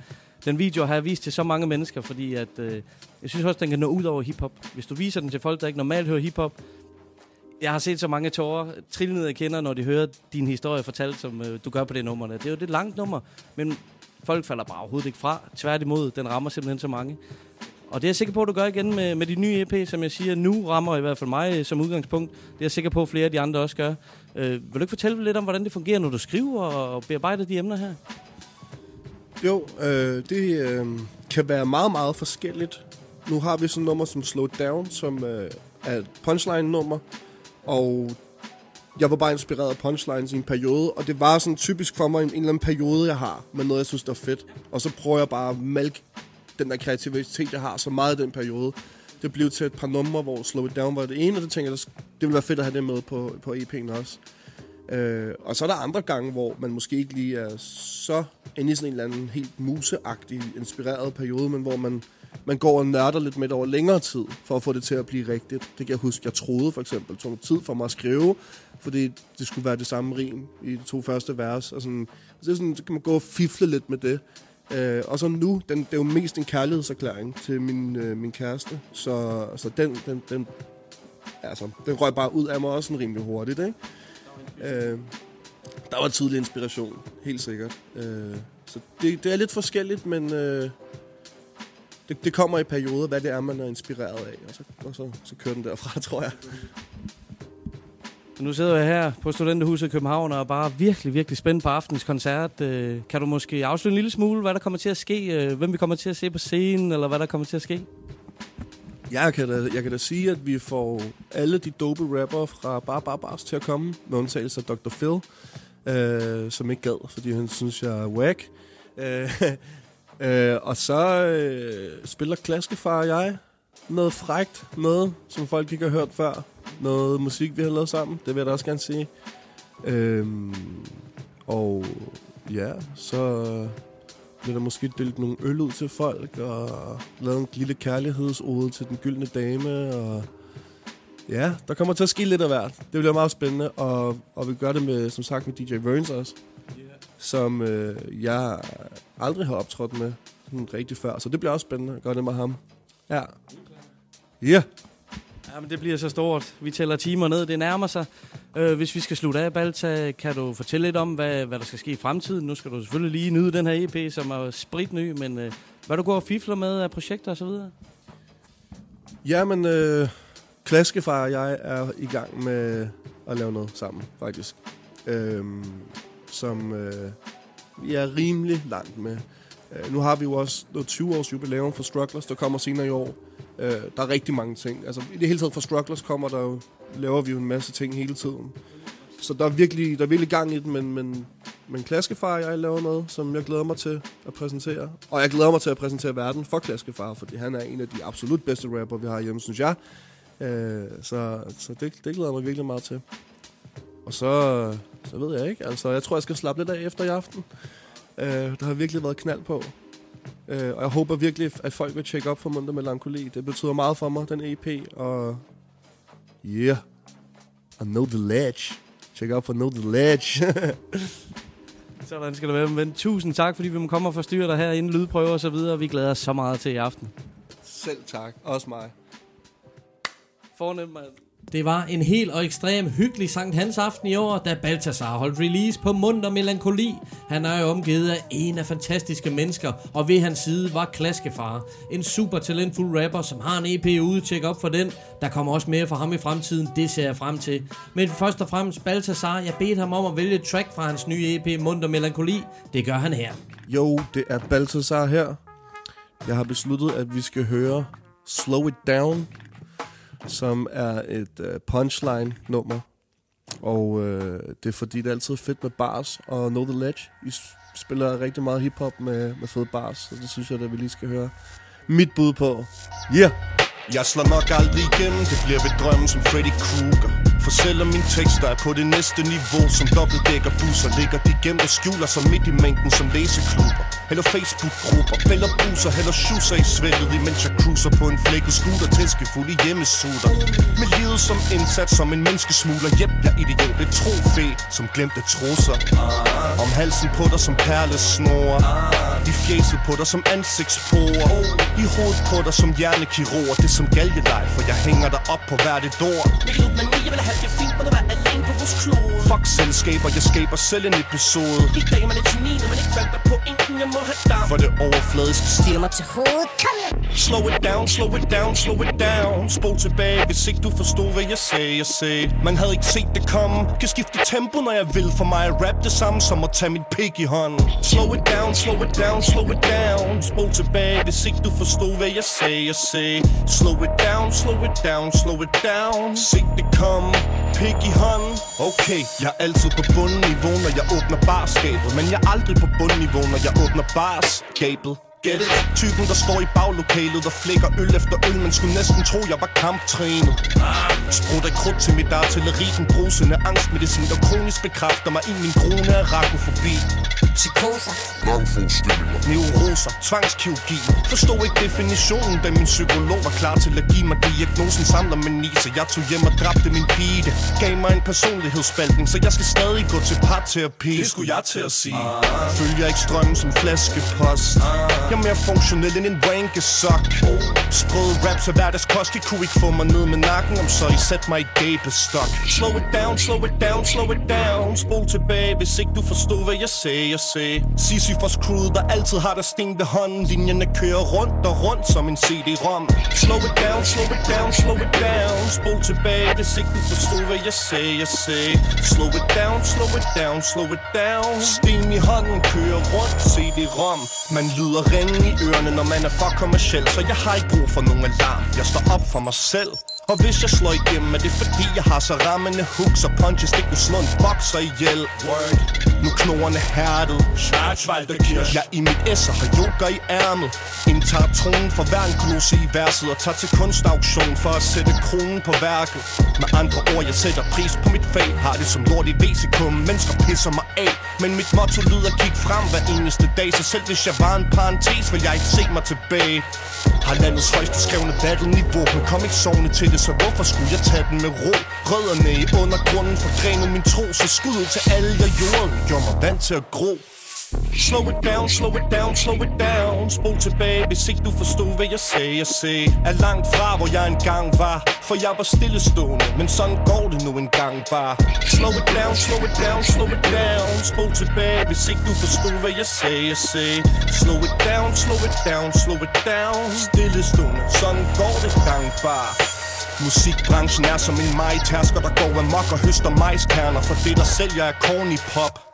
Den video har jeg vist til så mange mennesker, fordi at, øh, jeg synes også, den kan nå ud over hiphop. Hvis du viser den til folk, der ikke normalt hører hiphop, jeg har set så mange tårer trille ned af kender, når de hører din historie fortalt, som øh, du gør på det nummer. Det er jo et langt nummer, men folk falder bare overhovedet ikke fra. Tværtimod, den rammer simpelthen så mange. Og det er jeg sikker på, at du gør igen med, med de nye EP, som jeg siger, nu rammer i hvert fald mig øh, som udgangspunkt. Det er jeg sikker på, at flere af de andre også gør. Øh, vil du ikke fortælle lidt om, hvordan det fungerer, når du skriver og bearbejder de emner her? Jo, øh, det øh, kan være meget, meget forskelligt. Nu har vi sådan et nummer som Slow Down, som øh, er et punchline-nummer, og jeg var bare inspireret af punchlines i en periode, og det var sådan typisk for mig en, en eller anden periode, jeg har, med noget, jeg synes, der er fedt. Og så prøver jeg bare at mælke den der kreativitet, jeg har, så meget i den periode. Det blev til et par numre, hvor Slow It Down var det ene, og det tænker jeg, det ville være fedt at have det med på, på EP'en også. Øh, og så er der andre gange, hvor man måske ikke lige er så inde i sådan en eller anden helt museagtig, inspireret periode, men hvor man, man går og nørder lidt med det over længere tid, for at få det til at blive rigtigt. Det kan jeg huske, jeg troede for eksempel, det tog noget tid for mig at skrive, fordi det skulle være det samme rim i de to første vers. Og sådan, så, det er sådan, så kan man gå og fifle lidt med det. Øh, og så nu, den, det er jo mest en kærlighedserklæring til min, øh, min kæreste, så, så den, den, den, altså, den røg bare ud af mig også sådan rimelig hurtigt, ikke? Øh, der var tidlig inspiration, helt sikkert. Øh, så det, det er lidt forskelligt, men øh, det, det kommer i perioder, hvad det er, man er inspireret af, og så, og så, så kører den derfra, tror jeg. Nu sidder jeg her på Studenterhuset i København og er bare virkelig, virkelig spændt på aftens koncert. Øh, Kan du måske afsløre en lille smule, hvad der kommer til at ske? Øh, Hvem vi kommer til at se på scenen, eller hvad der kommer til at ske? Jeg kan, da, jeg kan da sige, at vi får alle de dope rapper fra Bar Bar Bars til at komme, med undtagelse af Dr. Phil, øh, som ikke gad, fordi han synes, jeg er whack. Øh, øh, og så øh, spiller Klaskefar og jeg noget frægt, noget, som folk ikke har hørt før. Noget musik, vi har lavet sammen, det vil jeg da også gerne sige. Øhm, og ja, så bliver der måske delt nogle øl ud til folk, og lavet en lille kærlighedsode til den gyldne dame, og ja, der kommer til at ske lidt af hvert. Det bliver meget spændende, og, og vi gør det med, som sagt, med DJ Verns også, som øh, jeg aldrig har optrådt med sådan rigtig før, så det bliver også spændende at gøre det med ham. Ja. Ja. Yeah. Ja, men det bliver så stort. Vi tæller timer ned, det nærmer sig. Øh, hvis vi skal slutte af, Balta, kan du fortælle lidt om, hvad, hvad der skal ske i fremtiden? Nu skal du selvfølgelig lige nyde den her EP, som er spritny, men øh, hvad du går og fifler med af projekter osv.? Jamen, øh, Klaskefar og jeg er i gang med at lave noget sammen, faktisk. Øhm, som øh, vi er rimelig langt med. Øh, nu har vi jo også noget 20-års jubilæum for Strugglers, der kommer senere i år. Øh, der er rigtig mange ting. Altså, i det hele taget for Strugglers kommer der jo, laver vi jo en masse ting hele tiden. Så der er virkelig, der er virkelig gang i den, men, men, men Klaskefar og jeg laver noget, som jeg glæder mig til at præsentere. Og jeg glæder mig til at præsentere verden for Klaskefar, fordi han er en af de absolut bedste rapper, vi har hjemme, synes jeg. Øh, så så det, det glæder jeg mig virkelig meget til. Og så, så ved jeg ikke. Altså, jeg tror, jeg skal slappe lidt af efter i aften. Øh, der har virkelig været knald på. Øh, og jeg håber virkelig, at folk vil tjekke op for Munter Melankoli. Det betyder meget for mig, den EP. Og yeah, I know the ledge. Tjek op for Know the ledge. Sådan skal det være. Men tusind tak, fordi vi må komme og forstyrre dig her inden lydprøver og så videre. Vi glæder os så meget til i aften. Selv tak. Også mig. Fornemt, mand. Det var en helt og ekstrem hyggelig Sankt Hans aften i år, da Baltasar holdt release på Munter Melankoli. Han er jo omgivet af en af fantastiske mennesker, og ved hans side var Klaskefar. En super talentfuld rapper, som har en EP ude. Tjek op for den. Der kommer også mere fra ham i fremtiden. Det ser jeg frem til. Men først og fremmest Baltasar, Jeg bedte ham om at vælge et track fra hans nye EP Munter Melankoli. Det gør han her. Jo, det er Baltasar her. Jeg har besluttet, at vi skal høre Slow It Down, som er et øh, punchline-nummer. Og øh, det er fordi, det er altid fedt med bars og Know The Ledge. I spiller rigtig meget hiphop med, med fede bars, så det synes jeg, at vi lige skal høre mit bud på. Yeah! Jeg slår nok aldrig igennem, det bliver ved drømmen som Freddy Krueger for selvom min tekster er på det næste niveau Som dobbeltdækker busser Ligger de gemt og skjuler sig midt i mængden som læseklubber. Eller Facebook-grupper Eller buser, eller schusser i svældet Imens jeg cruiser på en flækket scooter Tæskefuld i hjemmesutter. Med livet som indsat som en menneskesmugler Jep, jeg er idiot, et trofæ Som glemte trusser. Om halsen på dig som perlesnore. I fjeset på dig som ansigtsporer. I hovedet på dig som hjernekirurger. Det er som galgelej for jeg hænger dig op på hvert et ord. Men jeg vil have det fint, når du er alene på vores klode Fuck selskaber, jeg skaber selv en episode. I dag man ikke når man ikke faldt dig på enten jeg må have dig. For det overfladiske stiger mig til hovedet, kom Slow it down, slow it down, slow it down. Spol tilbage, hvis ikke du forstod, hvad jeg sagde, jeg sagde. Man havde ikke set det komme. Kan skifte tempo, når jeg vil. For mig er rap det samme som at tage min pik i hånden Slow it down, slow it down, slow it down. Spol tilbage, hvis ikke du forstod, hvad jeg sagde, jeg sagde. Slow it down, slow it down, slow it down. Se det komme, pik i hånden Okay, jeg er altid på bundniveau, når jeg åbner barskabet. Men jeg er aldrig på bundniveau, når jeg åbner barskabet. Get it? Typen, der står i baglokalet og flækker øl efter øl Man skulle næsten tro, jeg var kamptrænet. Sprut af krudt til mit artilleri Den brusende angstmedicin, der kronisk bekræfter mig i min krone arachnofobi rakofobi. Psykoser Vrangforestillinger Neuroser, tvangskirurgi. Forstod ikke definitionen, da min psykolog var klar til at give mig diagnosen Samler mani, så jeg tog hjem og dræbte min pige. Det gav mig en personlighedsspaltning, så jeg skal stadig gå til parterapi. Det skulle jeg til at sige. Følger ikke strømmen som flaskepost. Jeg er mere funktionel end en wankesok Sprøde raps er hverdagskost De kunne ikke få mig ned med nakken Om så I sæt mig i gabestok. Slow it down, slow it down, slow it down. Spol tilbage, hvis ikke du forstod, hvad jeg sagde, jeg sagde Sisyfos crew, der altid har der sten ved hånden Linjerne kører rundt og rundt som en CD-rom. Slow it down, slow it down, slow it down. Spol tilbage, hvis ikke du forstod, hvad jeg sagde, jeg sagde. Slow it down, slow it down, slow it down. Sten i hånden kører rundt, CD-rom. Man lyder ringen i ørerne, når man er for kommersiel Så jeg har ikke brug for nogen alarm. Jeg står op for mig selv og hvis jeg slår igennem, er det fordi jeg har så rammende hooks og punches. Det kunne slå en bokser ihjel. Word. Nu knoerne hærdet. Schwarzwalderkirsch Jeg i mit S og har yoga i ærmet. Indtager tronen for hver en glose i verset Og tager til kunstauktion for at sætte kronen på værket. Med andre ord, jeg sætter pris på mit fag. Har det som lort i vesikum, mennesker pisser mig af. Men mit motto lyder kig frem hver eneste dag. Så selv hvis jeg var en parentes, vil jeg ikke se mig tilbage. Har landets højeste skrevne battle-niveau Men kom ikke sovende til det, så hvorfor skulle jeg tage den med ro? Rødderne i undergrunden forgrenet min tro Så skud ud til alle jeg jorden Gjorde mig vant til at gro. Slow it down, slow it down, slow it down. Spol tilbage, hvis ikke du forstod, hvad jeg sagde. Jeg sagde, er langt fra, hvor jeg engang var. For jeg var stillestående, men sådan går det nu engang bare. Slow it down, slow it down, slow it down. Spol tilbage, hvis ikke du forstod, hvad jeg sagde. Jeg sagde, slow it down, slow it down, slow it down. Stillestående, sådan går det engang bare. Musikbranchen er som en majtærsker, der går amok og høster majskerner. For det, der sælger er corny pop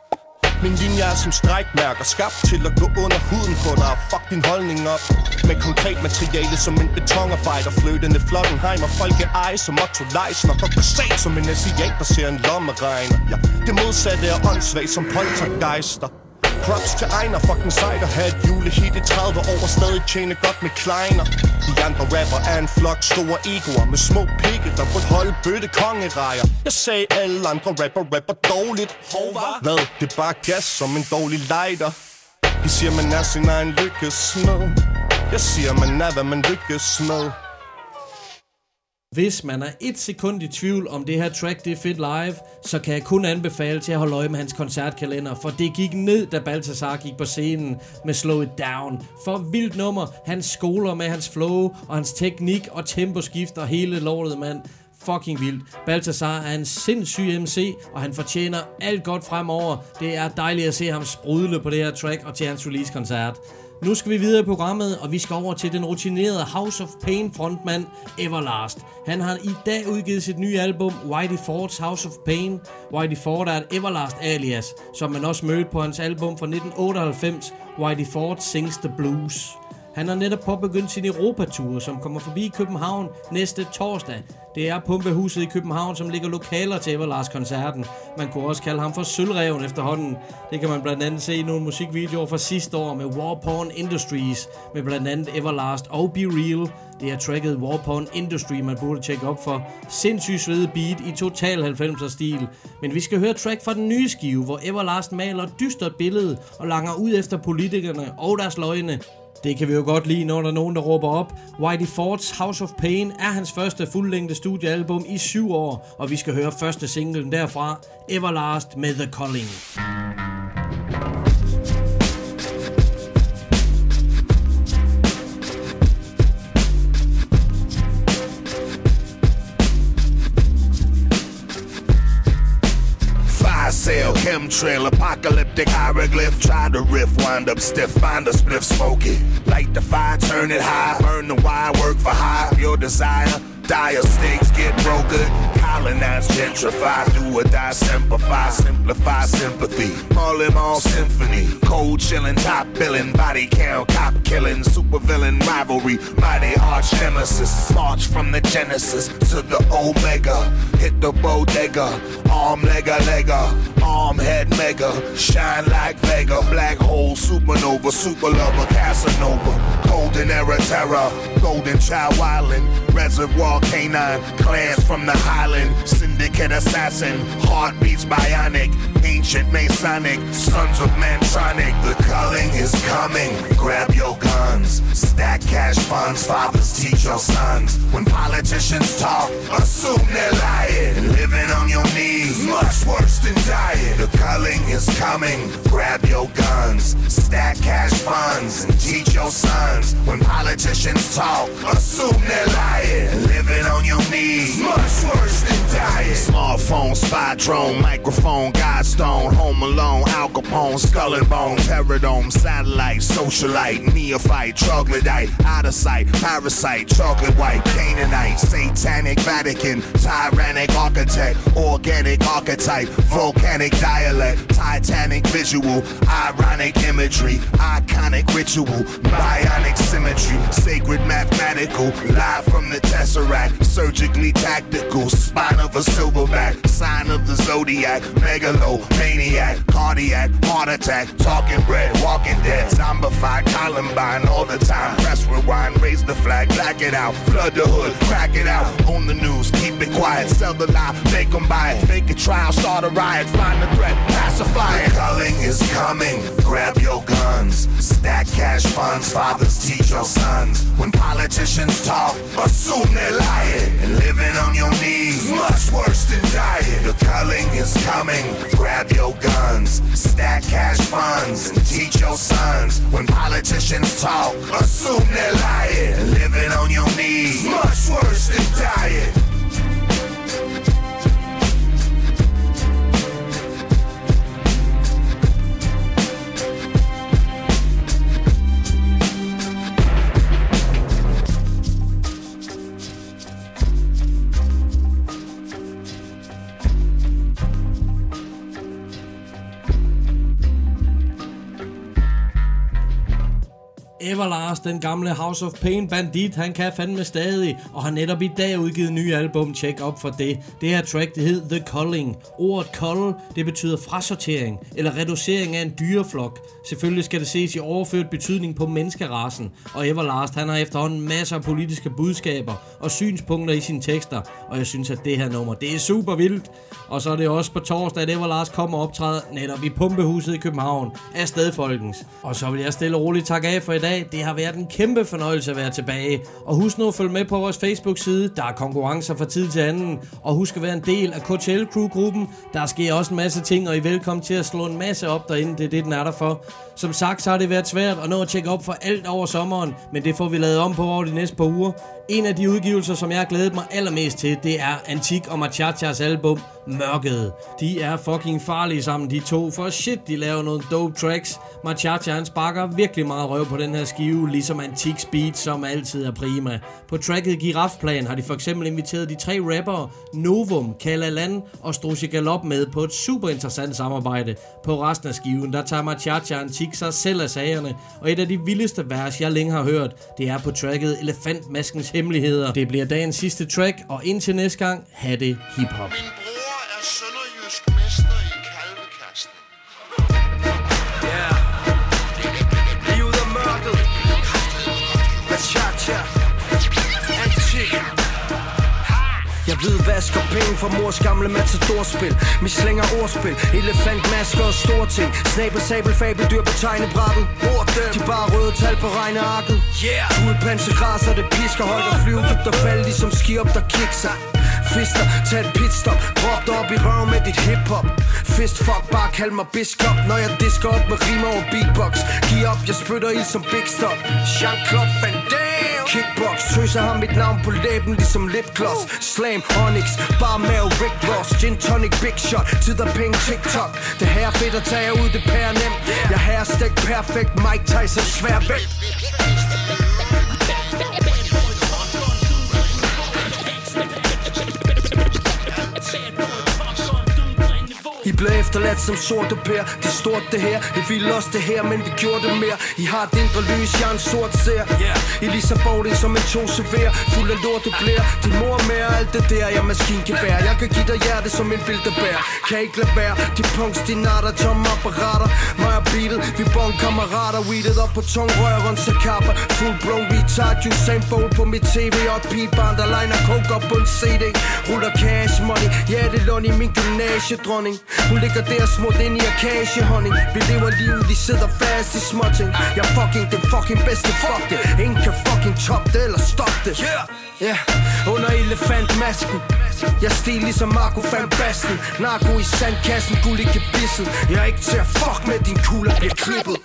min linje er som strækmærker Skabt til at gå under huden på dig. Og fuck din holdning op Med konkret materiale som en betonarbejder. Fløtende Flottenheim og folkeeje som Otto Leisner Og kasat som en asiat, der ser en lommeregner. Ja, det modsatte er åndssvagt som poltergeister. Props til Ejner, fucking sejt at have et julehit i 30 år og stadig tjene godt med kleiner. De andre rapper er en flok store egoer med små pigge, der burde holde bøtte kongerejer Jeg sagde alle andre rapper rapper dårligt. Hvad? Det er bare gas som en dårlig lighter. De siger, man er sin egen lykkes med Jeg siger, man er, hvad man lykkes med hvis man er et sekund i tvivl om det her track, det er fedt live, så kan jeg kun anbefale til at holde øje med hans koncertkalender, for det gik ned, da Balthasar gik på scenen med Slow It Down. For vildt nummer, hans skoler med hans flow og hans teknik og temposkift og hele lortet, mand. Fucking vildt. Balthasar er en sindssyg MC, og han fortjener alt godt fremover. Det er dejligt at se ham sprudle på det her track og til hans release-koncert. Nu skal vi videre i programmet, og vi skal over til den rutinerede House of Pain frontmand Everlast. Han har i dag udgivet sit nye album Whitey Ford's House of Pain. Whitey Ford er et Everlast alias, som man også mødte på hans album fra 1998, Whitey Ford Sings the Blues. Han har netop påbegyndt sin Europatur, som kommer forbi København næste torsdag. Det er Pumpehuset i København, som ligger lokaler til Everlast-koncerten. Man kunne også kalde ham for Sølvreven efterhånden. Det kan man blandt andet se i nogle musikvideoer fra sidste år med Warporn Industries, med blandt andet Everlast og Be Real. Det er tracket Warporn Industry, man burde tjekke op for. Sindssygt svede beat i total 90'er stil. Men vi skal høre track fra den nye skive, hvor Everlast maler dystert billede og langer ud efter politikerne og deres løgne. Det kan vi jo godt lide, når der er nogen, der råber op. Whitey Fords House of Pain er hans første fuldlængde studiealbum i syv år, og vi skal høre første singlen derfra, Everlast med The Calling. Sale, chemtrail, apocalyptic hieroglyph. Try to riff, wind up stiff, find a spliff, smoke it. Light the fire, turn it high, burn the wire, work for high. Your desire, dire stakes, get brokered. Colonize, gentrify, do or die, simplify, simplify sympathy. All in all symphony, cold chilling, top billing, body count, cop killing, super villain rivalry, mighty arch nemesis. March from the genesis to the omega, hit the bodega, arm lega lega, arm head mega, shine like Vega, black hole, supernova, super lover, Casanova, golden era terror, golden child wildin', reservoir canine, clans from the highland, syndicate assassin, heartbeats bionic, ancient masonic, sons of mantronic, the culling is coming, grab your guns, stack cash funds, fathers teach your sons, when politicians talk, assume they're lying, living on your knees, much worse than dying, the culling is coming, grab your guns, stack cash funds, and teach your sons, when politicians talk, assume they're lying, living on your knees, much worse than dying. Smartphone, spy drone, microphone, Godstone, Home Alone, Al Capone, Skull and Bone, Terradome, satellite, socialite, neophyte, troglodyte, out of sight, parasite, chocolate white, Canaanite, satanic Vatican, tyrannic architect, organic archetype, volcanic dialect, titanic visual, ironic imagery, iconic ritual, bionic symmetry, sacred mathematical, live from the tesseract, surgically tactical, spine of a silverback, sign of the zodiac, megalomaniac, cardiac, heart attack, talking bread, walking dead, zombified, Columbine all the time, press rewind, raise the flag, black it out, flood the hood, crack it out, on the news, keep it quiet, sell the lie, make them buy it, fake a trial, start a riot, find the threat, pacify it. The Culling is coming, grab your guns, stack cash funds, fathers teach your sons, when politicians talk, assume they're lying, and living on your knees, much worse than dying. The culling is coming, grab your guns, stack cash funds, and teach your sons, when politicians talk, assume they're lying, and living on your knees, much worse than dying. Everlast, den gamle House of Pain bandit, han kan fandme stadig, og har netop i dag udgivet nye album, tjek op for det. Det her track, det hed The Culling. Ordet cull, det betyder frasortering, eller reducering af en dyreflok. Selvfølgelig skal det ses i overført betydning på menneskerassen, og Everlast, han har efterhånden masser af politiske budskaber og synspunkter i sine tekster, og jeg synes, at det her nummer, det er super vildt. Og så er det også på torsdag, at Everlast kommer og optræder netop i Pumpehuset i København af Stedfolkens. Og så vil jeg stille og roligt takke af for i dag, det har været en kæmpe fornøjelse at være tilbage. Og husk nu at følge med på vores Facebook-side. Der er konkurrencer fra tid til anden. Og husk at være en del af KTL Crew-gruppen. Der sker også en masse ting, og I er velkommen til at slå en masse op derinde. Det er det, den er der for. Som sagt, så har det været svært at nå at tjekke op for alt over sommeren, men det får vi lavet om på over de næste par uger. En af de udgivelser, som jeg har glædet mig allermest til, det er Antik og Machachas album Mørket. De er fucking farlige sammen, de to, for shit, de laver nogle dope tracks. Machacha, han sparker virkelig meget røv på den her skive, ligesom Antik Speed, som altid er prima. På tracket Girafplan har de for eksempel inviteret de tre rappere Novum, Kalalan og Strusje Galop med på et super interessant samarbejde. På resten af skiven, der tager Machacha Antik sig selv af sagerne, og et af de vildeste vers, jeg længe har hørt, det er på tracket Elefantmaskens Hemmeligheder. Det bliver dagens sidste track, og indtil næste gang, have det hip-hop. bror er Jeg ved, vasker penge for mors gamle matadorspil. Vi slænger ordspil, elefantmasker og store ting. Snabel, sabel, fabeldyr på tegnebrættet De bare røde tal på regnearket. Yeah. Du er pansegræsser, det pisker højt og flyve Dybt og falde, ligesom skiop, der kikser. Fister, tag et pitstop. Drop dig op i røven med dit hiphop. Fist fuck, bare kald mig biskop. Når jeg disker op med rimer og beatbox. Giv op, jeg spytter ild som Big Stop. Jean-Claude Van Kickbox, tøser har mit navn på læben ligesom lipgloss Slam, Onyx, bare mave, Rick Ross Gin tonic, big shot, tid og penge, TikTok. Det her er fedt at tage ud, det pære nemt Jeg her stik perfekt, Mike Tyson svær vægt. Blev efterladt som sorte pær Det er stort det her, det ville også det her Men vi gjorde det mere. I har et indre lys, jeg er en sort ser yeah. I Lisa Bowling som en to server Fuld af lorte blære Din mor med. Og alt det der, jeg maskingevær Jeg kan give dig hjerte som en bær. Kan ikke lade være, de punks, de natter Tomme apparater, mig og beatet Vi bong kammerater, weedet op på tungrør Rundt til kapper, full blown retard Usain Bolt på mit tv Og et pigebarn, der liner coke op på en CD Ruller cash money, ja det er Lonnie, min gymnasiedronning Hun ligger der smurt ind i akagehonning Vi lever livet, vi sidder fast i småting Jeg fucking den fucking bedste, fuck det. Ingen kan fucking top det eller stop det. Yeah, yeah. under elefantmasken. Jeg stil ligesom Marco van Basten. Narko i sandkassen, guld i gebisset. Jeg er ikke til at fuck med din kugler bliver klippet